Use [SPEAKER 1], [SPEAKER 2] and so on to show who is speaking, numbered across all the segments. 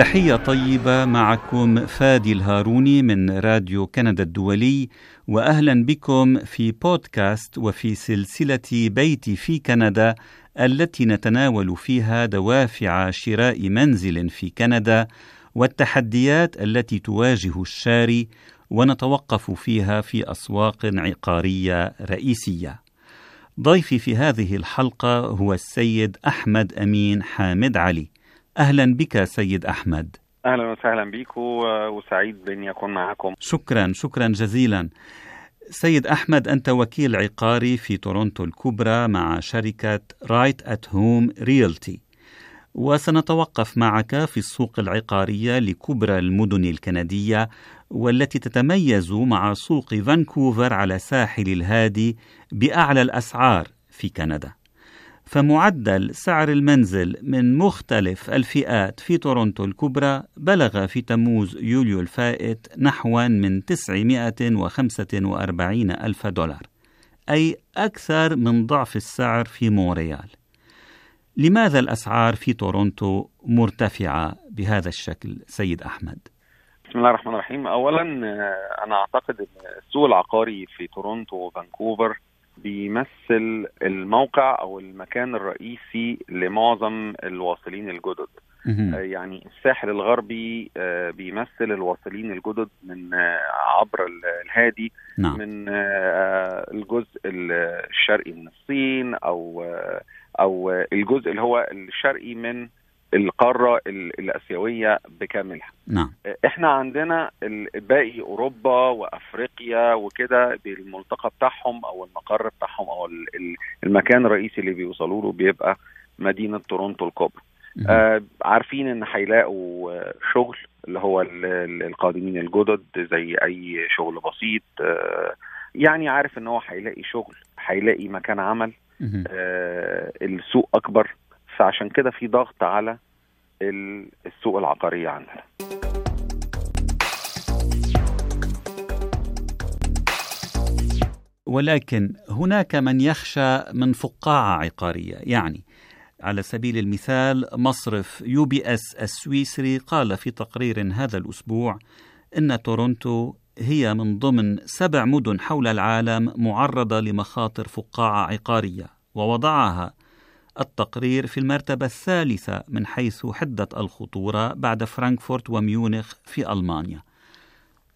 [SPEAKER 1] تحية طيبة معكم فادي الهاروني من راديو كندا الدولي واهلا بكم في بودكاست وفي سلسلة بيتي في كندا التي نتناول فيها دوافع شراء منزل في كندا والتحديات التي تواجه الشاري ونتوقف فيها في أسواق عقارية رئيسية. ضيفي في هذه الحلقة هو السيد أحمد أمين حامد علي. أهلا بك سيد أحمد.
[SPEAKER 2] أهلا وسهلا بك وسعيد باني اكون معكم.
[SPEAKER 1] شكرا شكرا جزيلا. سيد أحمد أنت وكيل عقاري في تورونتو الكبرى مع شركة Right at Home Realty. وسنتوقف معك في السوق العقارية لكبرى المدن الكندية والتي تتميز مع سوق فانكوفر على ساحل الهادي بأعلى الأسعار في كندا. فمعدل سعر المنزل من مختلف الفئات في تورونتو الكبرى بلغ في تموز يوليو الفائت نحو من 945 ألف دولار أي أكثر من ضعف السعر في مونريال لماذا الأسعار في تورونتو مرتفعة بهذا الشكل سيد أحمد؟
[SPEAKER 2] بسم الله الرحمن الرحيم أولا أنا أعتقد أن السوق العقاري في تورونتو وفانكوفر بيمثل الموقع أو المكان الرئيسي لمعظم الواصلين الجدد يعني الساحل الغربي بيمثل الواصلين الجدد من عبر الهادي نعم. من الجزء الشرقي من الصين أو أو الجزء اللي هو الشرقي من القارة الآسيوية بكاملها.
[SPEAKER 1] نعم.
[SPEAKER 2] إحنا عندنا باقي أوروبا وأفريقيا وكده بالملتقى بتاعهم أو المقر بتاعهم أو المكان الرئيسي اللي بيوصلوا له بيبقى مدينة تورونتو الكبرى. آه عارفين إن هيلاقوا شغل اللي هو القادمين الجدد زي أي شغل بسيط. آه يعني عارف إن هو هيلاقي شغل هيلاقي مكان عمل. آه السوق أكبر. فعشان كده في ضغط على السوق العقارية عندنا.
[SPEAKER 1] ولكن هناك من يخشى من فقاعة عقارية. يعني على سبيل المثال مصرف UBS السويسري قال في تقرير هذا الأسبوع إن تورونتو هي من ضمن سبع مدن حول العالم معرضة لمخاطر فقاعة عقارية ووضعها التقرير في المرتبة الثالثة من حيث حدة الخطورة بعد فرانكفورت وميونخ في ألمانيا.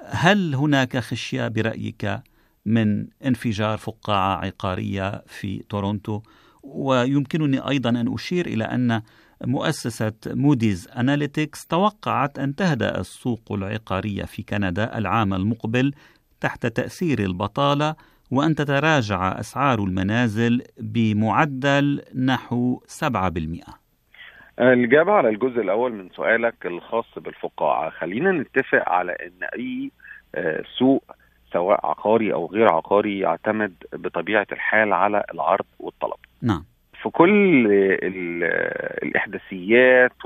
[SPEAKER 1] هل هناك خشية برأيك من انفجار فقاعة عقارية في تورونتو؟ ويمكنني أيضا أن أشير إلى أن مؤسسة Moody's Analytics توقعت أن تهدأ السوق العقارية في كندا العام المقبل تحت تأثير البطالة وأن تتراجع أسعار المنازل بمعدل نحو 7%.
[SPEAKER 2] الإجابة على الجزء الأول من سؤالك الخاص بالفقاعة. خلينا نتفق على أن أي سوق سواء عقاري أو غير عقاري يعتمد بطبيعة الحال على العرض والطلب.
[SPEAKER 1] نعم.
[SPEAKER 2] في كل الإحداثيات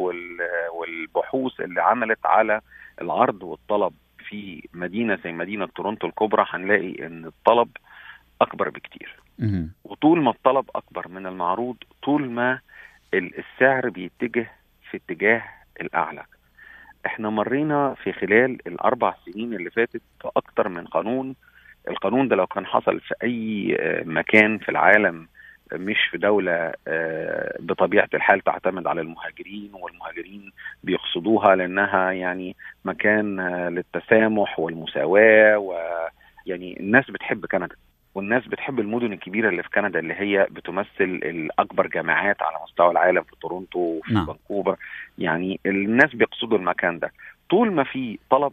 [SPEAKER 2] والبحوث اللي عملت على العرض والطلب في مدينة زي مدينة تورونتو الكبرى هنلاقي أن الطلب أكبر بكتير. وطول ما الطلب أكبر من المعروض طول ما السعر بيتجه في اتجاه الأعلى. إحنا مرينا في خلال الأربع سنين اللي فاتت في أكتر من قانون. القانون ده لو كان حصل في أي مكان في العالم مش في دولة بطبيعة الحال تعتمد على المهاجرين والمهاجرين بيقصدوها لأنها يعني مكان للتسامح والمساواة ويعني الناس بتحب كندا. والناس بتحب المدن الكبيرة اللي في كندا اللي هي بتمثل الأكبر جامعات على مستوى العالم في تورونتو وفي
[SPEAKER 1] نعم.
[SPEAKER 2] فانكوفر. يعني الناس بيقصدوا المكان ده. طول ما في طلب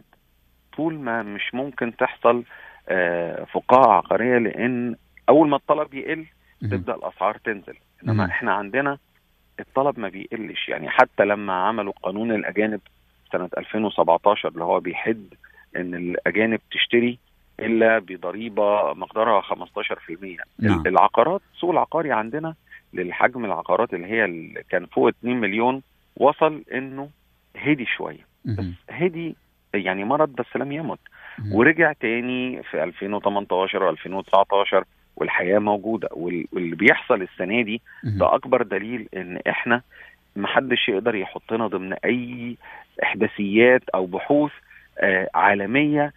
[SPEAKER 2] طول ما مش ممكن تحصل آه فقاعة عقارية لأن أول ما الطلب يقل تبدأ الأسعار تنزل.
[SPEAKER 1] إنما.
[SPEAKER 2] إحنا عندنا الطلب ما بيقلش. يعني حتى لما عملوا قانون الأجانب سنة 2017 اللي هو بيحد إن الأجانب تشتري إلا بضريبة مقدارها 15%
[SPEAKER 1] نعم.
[SPEAKER 2] العقارات السوق العقاري عندنا للحجم العقارات اللي هي اللي كان فوق 2 مليون وصل إنه هدي شوية بس. هدي يعني مرض بس لم يمت. ورجع تاني في 2018 و2019 والحياة موجودة وال- واللي بيحصل السنة دي. ده أكبر دليل إن إحنا محدش يقدر يحطنا ضمن أي إحداثيات أو بحوث آه عالمية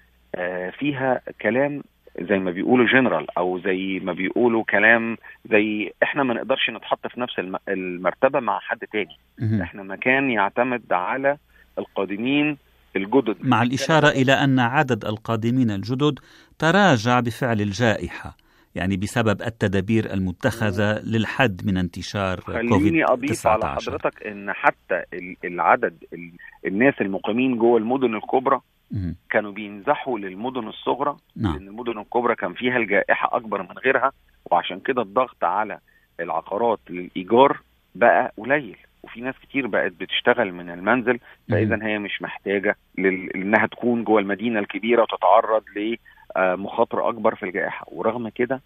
[SPEAKER 2] فيها كلام زي ما بيقولوا جنرال أو زي ما بيقولوا كلام زي إحنا ما نقدرش نتحط في نفس المرتبة مع حد تاني. إحنا مكان يعتمد على القادمين الجدد.
[SPEAKER 1] مع الإشارة إلى أن عدد القادمين الجدد تراجع بفعل الجائحة يعني بسبب التدابير المتخذة للحد من انتشار كوفيد
[SPEAKER 2] خليني أضيف على حضرتك أن حتى العدد الناس المقيمين جوه المدن الكبرى كانوا بينزحوا للمدن الصغرى نعم. لأن المدن الكبرى كان فيها الجائحة أكبر من غيرها وعشان كده الضغط على العقارات للإيجار بقى قليل. وفي ناس كتير بقت بتشتغل من المنزل فإذا هي مش محتاجة لل... إنها تكون جوه المدينة الكبيرة وتتعرض لمخاطره أكبر في الجائحة. ورغم كده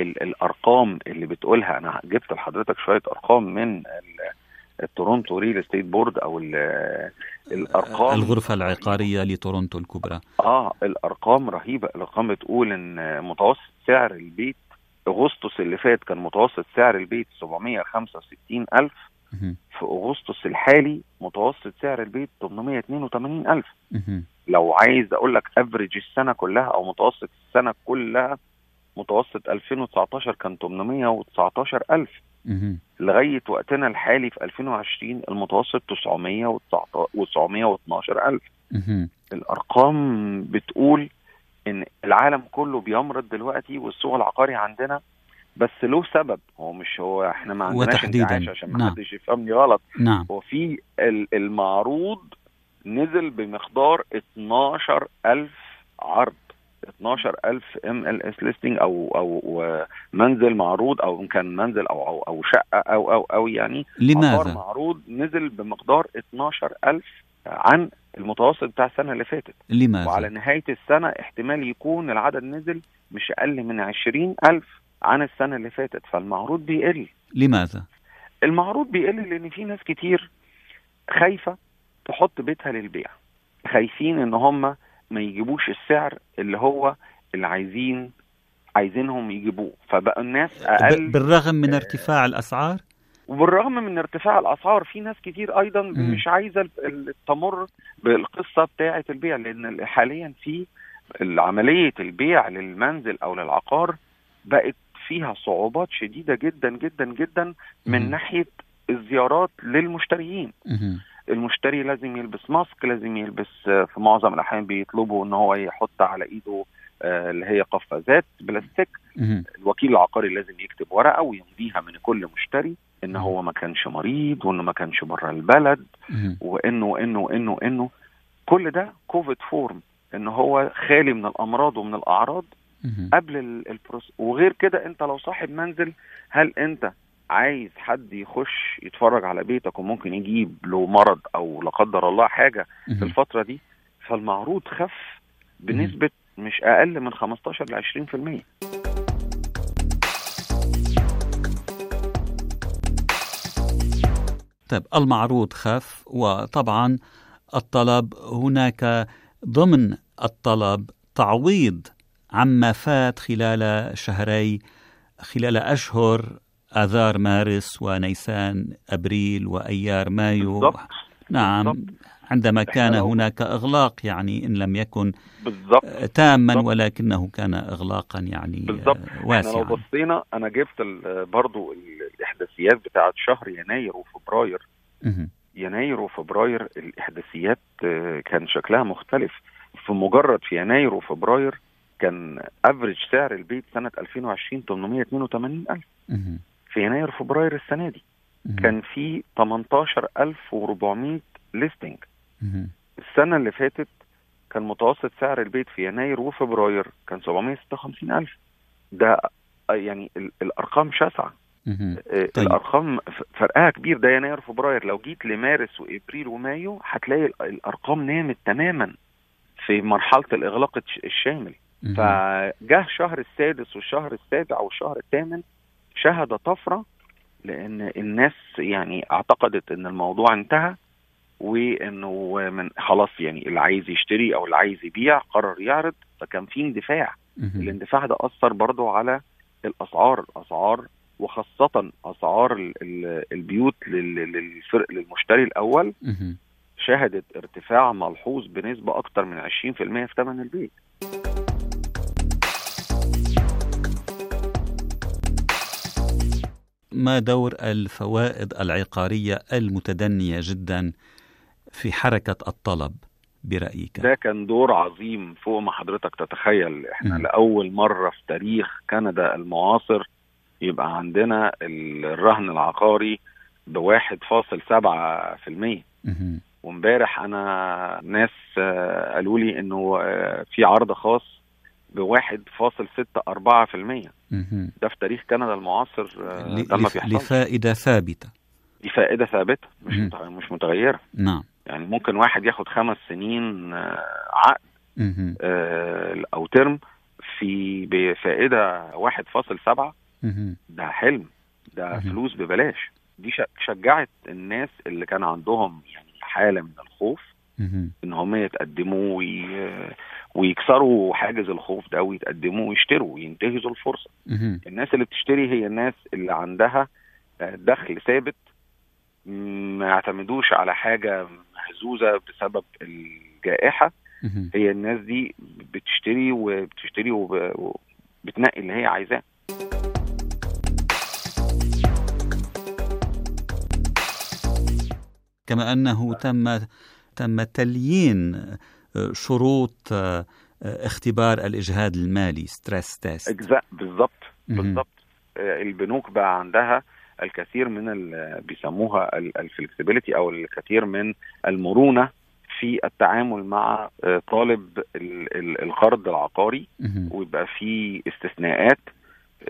[SPEAKER 2] ال... الأرقام اللي بتقولها أنا جبت لحضرتك شوية أرقام من ال... ال Toronto Real Estate Board
[SPEAKER 1] أو الأرقام. الغرفة العقارية لتورونتو الكبرى.
[SPEAKER 2] آه الأرقام رهيبة. الأرقام بتقول إن متوسط سعر البيت أغسطس اللي فات كان متوسط سعر البيت 765 ألف. في أغسطس الحالي متوسط سعر البيت 882 ألف. لو عايز أقول لك افريج السنة كلها أو متوسط السنة كلها متوسط 2019 كان 819 ألف. لغاية وقتنا الحالي في 2020 المتوسط 912 ألف. الأرقام بتقول إن العالم كله بيمرض دلوقتي والسوق العقاري عندنا بس له سبب. هو مش هو إحنا ما عندناش انتعاش عشان ما نعم. حدش يفهمني غلط.
[SPEAKER 1] نعم.
[SPEAKER 2] هو في المعروض نزل بمقدار 12000 عرض. 12000 MLS listing أو أو منزل معروض أو إن كان منزل أو أو, أو شقة أو أو أو يعني
[SPEAKER 1] لماذا؟
[SPEAKER 2] معروض نزل بمقدار 12000 عن المتوسط بتاع السنة اللي فاتت
[SPEAKER 1] لماذا؟
[SPEAKER 2] وعلى نهاية السنة احتمال يكون العدد نزل مش أقل من 20000 عن السنة اللي فاتت فالمعروض بيقل
[SPEAKER 1] لماذا؟
[SPEAKER 2] المعروض بيقل لأن في ناس كتير خايفة تحط بيتها للبيع خايفين إن هم ما يجيبوش السعر اللي هو اللي عايزين عايزينهم يجيبوه فبقى الناس أقل
[SPEAKER 1] بالرغم من ارتفاع الأسعار
[SPEAKER 2] وبالرغم من ارتفاع الأسعار في ناس كتير أيضا م. مش عايزة تمر بالقصة بتاعة البيع لأن حاليا في عملية البيع للمنزل أو للعقار بقت فيها صعوبات شديدة جدا جدا جدا من م. ناحية الزيارات للمشتريين
[SPEAKER 1] م.
[SPEAKER 2] المشتري لازم يلبس ماسك لازم يلبس في معظم الأحيان بيطلبوا إن هو يحط على إيده اللي هي قفازات بلاستيك. الوكيل العقاري لازم يكتب ورقة ويمضيها من كل مشتري إن هو ما كانش مريض وإنه ما كانش بره البلد وإنه وانه وانه وانه كل ده كوفيد form إن هو خالي من الأمراض ومن الأعراض قبل البروس وغير كده أنت لو صاحب منزل هل أنت عايز حد يخش يتفرج على بيتك وممكن يجيب له مرض أو لا قدر الله حاجة في الفترة دي فالمعروض خف بنسبة مش أقل من 15 ل
[SPEAKER 1] 20% طيب المعروض خف وطبعا الطلب هناك ضمن الطلب تعويض عما فات خلال شهري خلال أشهر آذار مارس ونيسان أبريل وأيار مايو
[SPEAKER 2] بالضبط.
[SPEAKER 1] نعم
[SPEAKER 2] بالضبط.
[SPEAKER 1] عندما كان هناك إغلاق يعني إن لم يكن
[SPEAKER 2] بالضبط.
[SPEAKER 1] تاما
[SPEAKER 2] بالضبط.
[SPEAKER 1] ولكنه كان إغلاقا يعني
[SPEAKER 2] بالضبط
[SPEAKER 1] واسعا
[SPEAKER 2] إحنا لو بصينا أنا جبت برضو الإحداثيات بتاعت شهر يناير وفبراير
[SPEAKER 1] مه.
[SPEAKER 2] يناير وفبراير الإحداثيات كان شكلها مختلف في مجرد في يناير وفبراير كان average سعر البيت سنة 2020 882 ألف
[SPEAKER 1] مه.
[SPEAKER 2] في يناير فبراير السنة دي. كان في 18400
[SPEAKER 1] listing.
[SPEAKER 2] السنة اللي فاتت كان متوسط سعر البيت في يناير وفبراير كان 756000 ده يعني ال- الأرقام
[SPEAKER 1] شاسعة.
[SPEAKER 2] آه،
[SPEAKER 1] طيب.
[SPEAKER 2] الأرقام فرقها كبير ده يناير فبراير لو جيت لمارس وإبريل ومايو هتلاقي ال- الأرقام نامت تماما في مرحلة الإغلاق الش- الشامل. فجه شهر السادس والشهر السابع والشهر الثامن شهد طفرة لأن الناس يعني اعتقدت إن الموضوع انتهى وإنه من خلاص يعني اللي عايز يشتري أو اللي عايز يبيع قرر يعرض فكان في اندفاع. الاندفاع ده أثر برضو على الأسعار الاسعار وخاصة أسعار البيوت للفرق للمشتري الأول. شهدت ارتفاع ملحوظ بنسبة أكثر من 20% في ثمن البيت.
[SPEAKER 1] ما دور الفوائد العقارية المتدنية جدا في حركة الطلب برأيك؟
[SPEAKER 2] ده كان دور عظيم فوق ما حضرتك تتخيل إحنا م. لأول مرة في تاريخ كندا المعاصر يبقى عندنا الرهن العقاري بواحد فاصل سبعة في المية وامبارح أنا ناس قالوا لي إنه في عرض خاص بواحد فاصل ستة أربعة في المية. ده في تاريخ كندا المعاصر
[SPEAKER 1] آه، ده ما لفائدة ثابتة.
[SPEAKER 2] دي فائدة ثابتة مش مش متغيرة.
[SPEAKER 1] نعم.
[SPEAKER 2] يعني ممكن واحد ياخد خمس سنين عقد أو ترم في بفائدة واحد فاصل سبعة ده حلم ده فلوس ببلاش. دي شجعت الناس اللي كان عندهم يعني حالة من الخوف إن هم يتقدموا وي... ويكسروا حاجز الخوف ده ويتقدموا ويشتروا وينتهزوا الفرصة. الناس اللي بتشتري هي الناس اللي عندها دخل ثابت ما يعتمدوش على حاجة مهزوزة بسبب الجائحة. هي الناس دي بتشتري وبتشتري وبتنقي اللي هي عايزاه.
[SPEAKER 1] كما أنه تم تم تليين شروط اختبار الإجهاد المالي stress test
[SPEAKER 2] بالضبط بالضبط. البنوك بقى عندها الكثير من بيسموها ال flexibility أو الكثير من المرونة في التعامل مع طالب القرض العقاري. ويبقى في استثناءات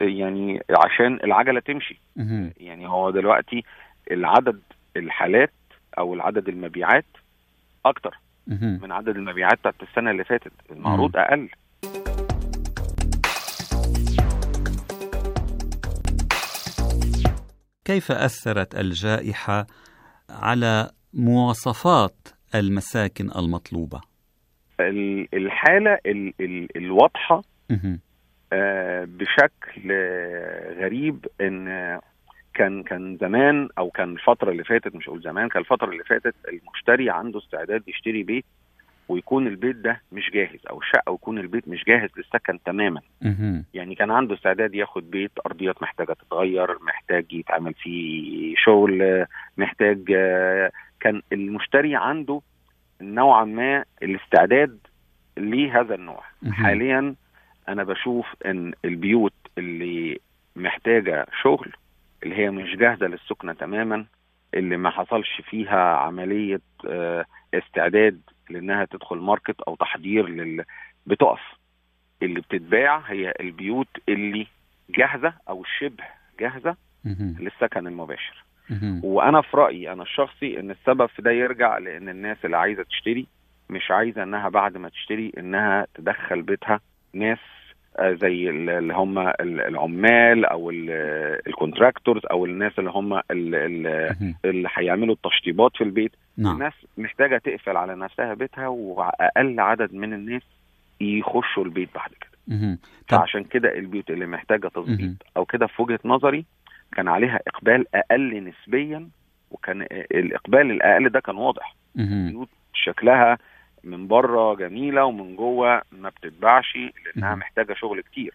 [SPEAKER 2] يعني عشان العجلة تمشي. يعني هو دلوقتي العدد الحالات أو العدد المبيعات أكتر من عدد المبيعات بتاعت السنة اللي فاتت. المعروض أقل.
[SPEAKER 1] كيف أثرت الجائحة على مواصفات المساكن المطلوبة؟
[SPEAKER 2] الحالة الواضحة آه، بشكل غريب إن كان كان زمان أو كان الفترة اللي فاتت مش أقول زمان كان الفترة اللي فاتت المشتري عنده استعداد يشتري بيت ويكون البيت ده مش جاهز أو الشقة ويكون البيت مش جاهز للسكن تماما. يعني كان عنده استعداد ياخد بيت أرضيات محتاجة تتغير محتاج يتعمل فيه شغل محتاج كان المشتري عنده نوعا ما الاستعداد لهذا النوع. حاليا أنا بشوف إن البيوت اللي محتاجة شغل اللي هي مش جاهزة للسكنة تماما اللي ما حصلش فيها عملية آه، استعداد لإنها تدخل ماركت أو تحضير لل بتقف. اللي بتتباع هي البيوت اللي جاهزة أو شبه جاهزة للسكن المباشر. وأنا في رأيي أنا الشخصي إن السبب في ده يرجع لإن الناس اللي عايزة تشتري مش عايزة إنها بعد ما تشتري إنها تدخل بيتها ناس زي اللي هم العمال أو الكونتراكتورز أو الناس اللي هم اللي هيعملوا التشطيبات في البيت. نعم. الناس محتاجة تقفل على نفسها بيتها وأقل عدد من الناس يخشوا البيت بعد كده. فعشان كده البيوت اللي محتاجة تظبيط أو كده في وجهة نظري كان عليها إقبال أقل نسبيا وكان الإقبال الأقل ده كان واضح. بيوت شكلها من بره جميلة ومن جوه ما بتتباعش لأنها محتاجة شغل كتير.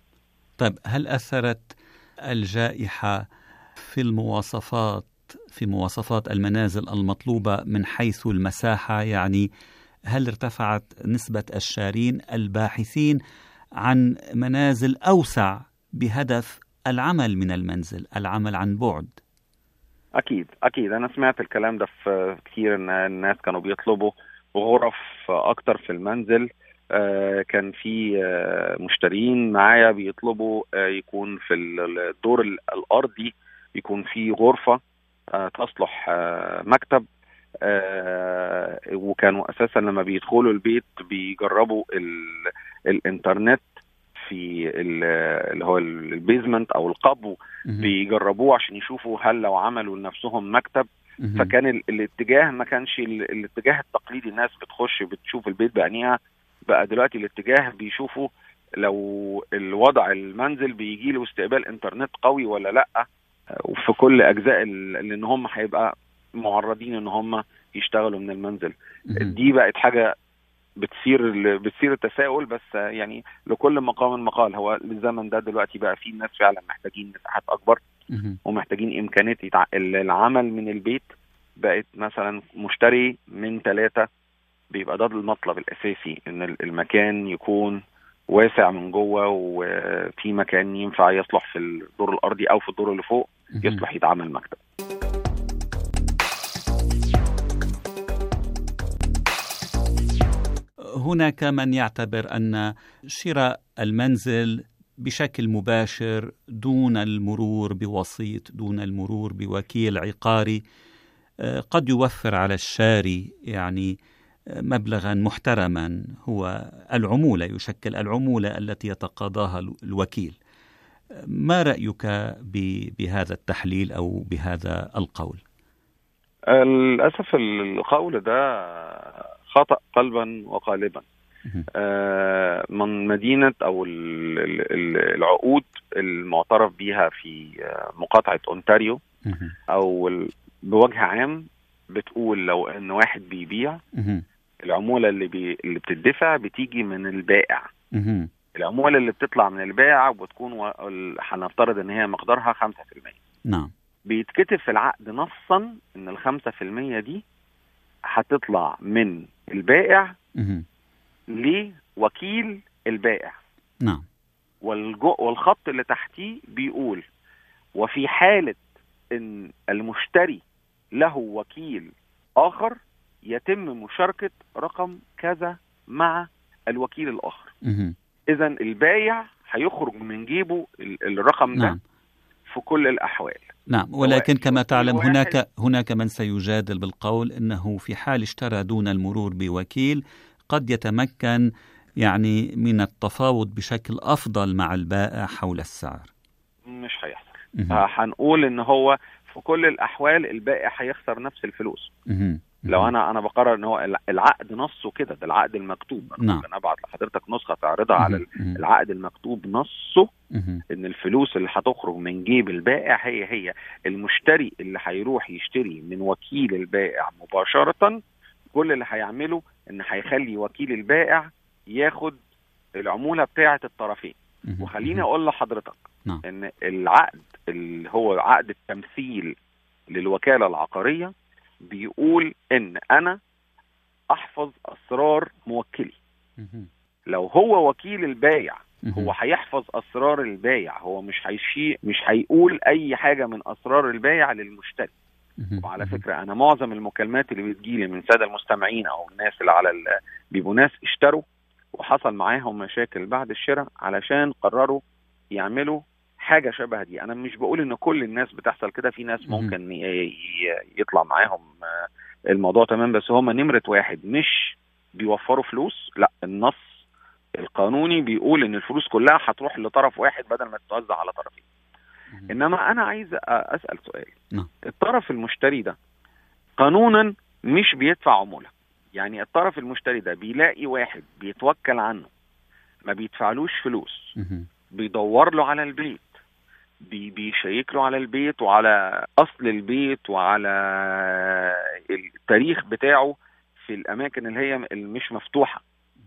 [SPEAKER 1] طيب هل أثرت الجائحة في المواصفات في مواصفات المنازل المطلوبة من حيث المساحة؟ يعني هل ارتفعت نسبة الشارين الباحثين عن منازل أوسع بهدف العمل من المنزل العمل عن بعد؟
[SPEAKER 2] أكيد أكيد. أنا سمعت الكلام ده في كتير إن الناس كانوا بيطلبوا غرف أكتر في المنزل. آه، كان في آه، مشترين معايا بيطلبوا آه، يكون في الدور الأرضي يكون في غرفة تصلح مكتب. وكانوا أساسا لما بيدخلوا البيت بيجربوا الإنترنت في اللي هو البيزمنت أو القبو. بيجربوه عشان يشوفوا هل لو عملوا لنفسهم مكتب فكان الاتجاه ما كانش الاتجاه التقليدي. الناس بتخش بتشوف البيت بعينيها. بقى دلوقتي الاتجاه بيشوفوا لو الوضع المنزل بيجي له استقبال انترنت قوي ولا لأ. وفي كل أجزاء لأن هم هيبقى معرضين إن هم يشتغلوا من المنزل. دي بقت حاجة بتصير بتصير التساؤل بس يعني لكل مقام مقال هو الزمن ده دلوقتي بقى فيه الناس فعلا محتاجين مساحات أكبر ومحتاجين إمكانية العمل من البيت. بقت مثلا مشتري من ثلاثة بيبقى ده المطلب الأساسي إن المكان يكون واسع من جوه وفي مكان ينفع يصلح في الدور الأرضي أو في الدور اللي فوق يصلح يتعمل مكتب.
[SPEAKER 1] هناك من يعتبر أن شراء المنزل بشكل مباشر دون المرور بوسيط دون المرور بوكيل عقاري آه، قد يوفر على الشاري يعني آه، مبلغا محترما. هو العمولة يشكل العمولة التي يتقاضاها الوكيل. ما رأيك بهذا التحليل أو بهذا القول؟
[SPEAKER 2] للأسف القول ده خطأ قلبا وقالبا. آه، من مدينة أو العقود المعترف بها في آه، مقاطعة أونتاريو أو بوجه عام بتقول لو إن واحد بيبيع العمولة اللي بي اللي بتدفع بتيجي من البائع. العمولة اللي بتطلع من البائع وبتكون هنفترض إن هي مقدارها 5%
[SPEAKER 1] نعم.
[SPEAKER 2] بيتكتب في العقد نصا إن ال 5% دي هتطلع من البائع لوكيل البائع.
[SPEAKER 1] نعم.
[SPEAKER 2] والخط اللي تحتيه بيقول وفي حالة إن المشتري له وكيل آخر يتم مشاركة رقم كذا مع الوكيل الآخر. اذا البايع هيخرج من جيبه الرقم ده. نعم. في كل الأحوال.
[SPEAKER 1] نعم ولكن كما تعلم هناك هناك من سيجادل بالقول إنه في حال اشترى دون المرور بوكيل قد يتمكن يعني من التفاوض بشكل أفضل مع البائع حول السعر.
[SPEAKER 2] مش هيحصل. هنقول إن هو في كل الأحوال البائع هيخسر نفس الفلوس. لو أنا أنا بقرر إن هو العقد نصه كده ده العقد المكتوب.
[SPEAKER 1] أنا نعم.
[SPEAKER 2] أبعت لحضرتك نسخة تعرضها على العقد المكتوب نصه إن الفلوس اللي هتخرج من جيب البائع هي هي المشتري اللي هيروح يشتري من وكيل البائع مباشرة. كل اللي هيعمله إن هيخلي وكيل البائع ياخد العمولة بتاعة الطرفين. وخليني أقول لحضرتك
[SPEAKER 1] نعم.
[SPEAKER 2] إن العقد اللي هو عقد التمثيل للوكالة العقارية. بيقول إن أنا أحفظ أسرار موكلي. لو هو وكيل البايع هو هيحفظ أسرار البايع هو مش هيشي مش هيقول أي حاجة من أسرار البايع للمشتري. وعلى فكرة أنا معظم المكالمات اللي بتجيلي من سادة المستمعين أو الناس اللي على بيبقوا ناس اشتروا وحصل معاهم مشاكل بعد الشراء علشان قرروا يعملوا حاجة شبه دي. أنا مش بقول إن كل الناس بتحصل كده. في ناس ممكن يطلع معاهم آه، الموضوع تمام. بس هم نمرة واحد مش بيوفروا فلوس. لا النص القانوني بيقول إن الفلوس كلها هتروح لطرف واحد بدل ما تتوزع على طرفين. إنما أنا عايز أسأل سؤال.
[SPEAKER 1] نعم.
[SPEAKER 2] الطرف المشتري ده قانونا مش بيدفع عمولة. يعني الطرف المشتري ده بيلاقي واحد بيتوكل عنه ما بيدفعلوش فلوس بيدور له على البيت بيشيك له على البيت وعلى أصل البيت وعلى التاريخ بتاعه في الأماكن اللي هي مش مفتوحة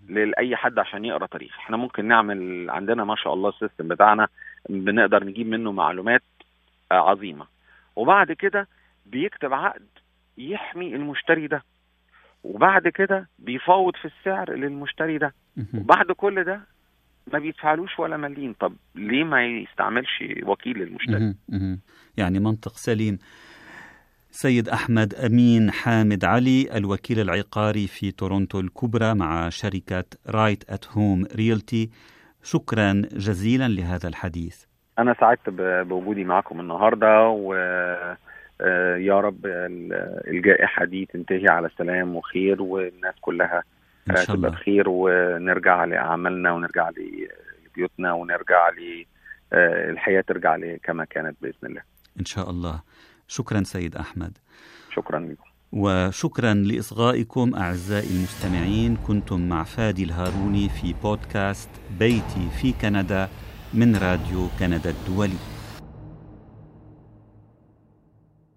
[SPEAKER 2] لأي حد عشان يقرأ تاريخ. إحنا ممكن نعمل عندنا ما شاء الله السيستم بتاعنا بنقدر نجيب منه معلومات عظيمة. وبعد كده بيكتب عقد يحمي المشتري ده. وبعد كده بيفاوض في السعر للمشتري ده. وبعد كل ده ما بيدفعلوش ولا مليم طب ليه ما يستعملش وكيل للمشتري
[SPEAKER 1] يعني منطق سليم. سيد أحمد أمين حامد علي الوكيل العقاري في تورونتو الكبرى مع شركة Right at Home Realty شكرا جزيلا لهذا الحديث.
[SPEAKER 2] أنا سعدت بوجودي معكم النهاردة و آه، يا رب الجائحة دي تنتهي على سلام وخير والناس كلها
[SPEAKER 1] إن شاء الله.
[SPEAKER 2] بخير ونرجع لأعمالنا ونرجع لبيوتنا ونرجع للحياة آه، ترجع كما كانت بإذن الله.
[SPEAKER 1] إن شاء الله. شكرا سيد أحمد.
[SPEAKER 2] شكرا لكم.
[SPEAKER 1] وشكرا لإصغائكم أعزائي المستمعين. كنتم مع فادي الهاروني في بودكاست بيتي في كندا من راديو كندا الدولي.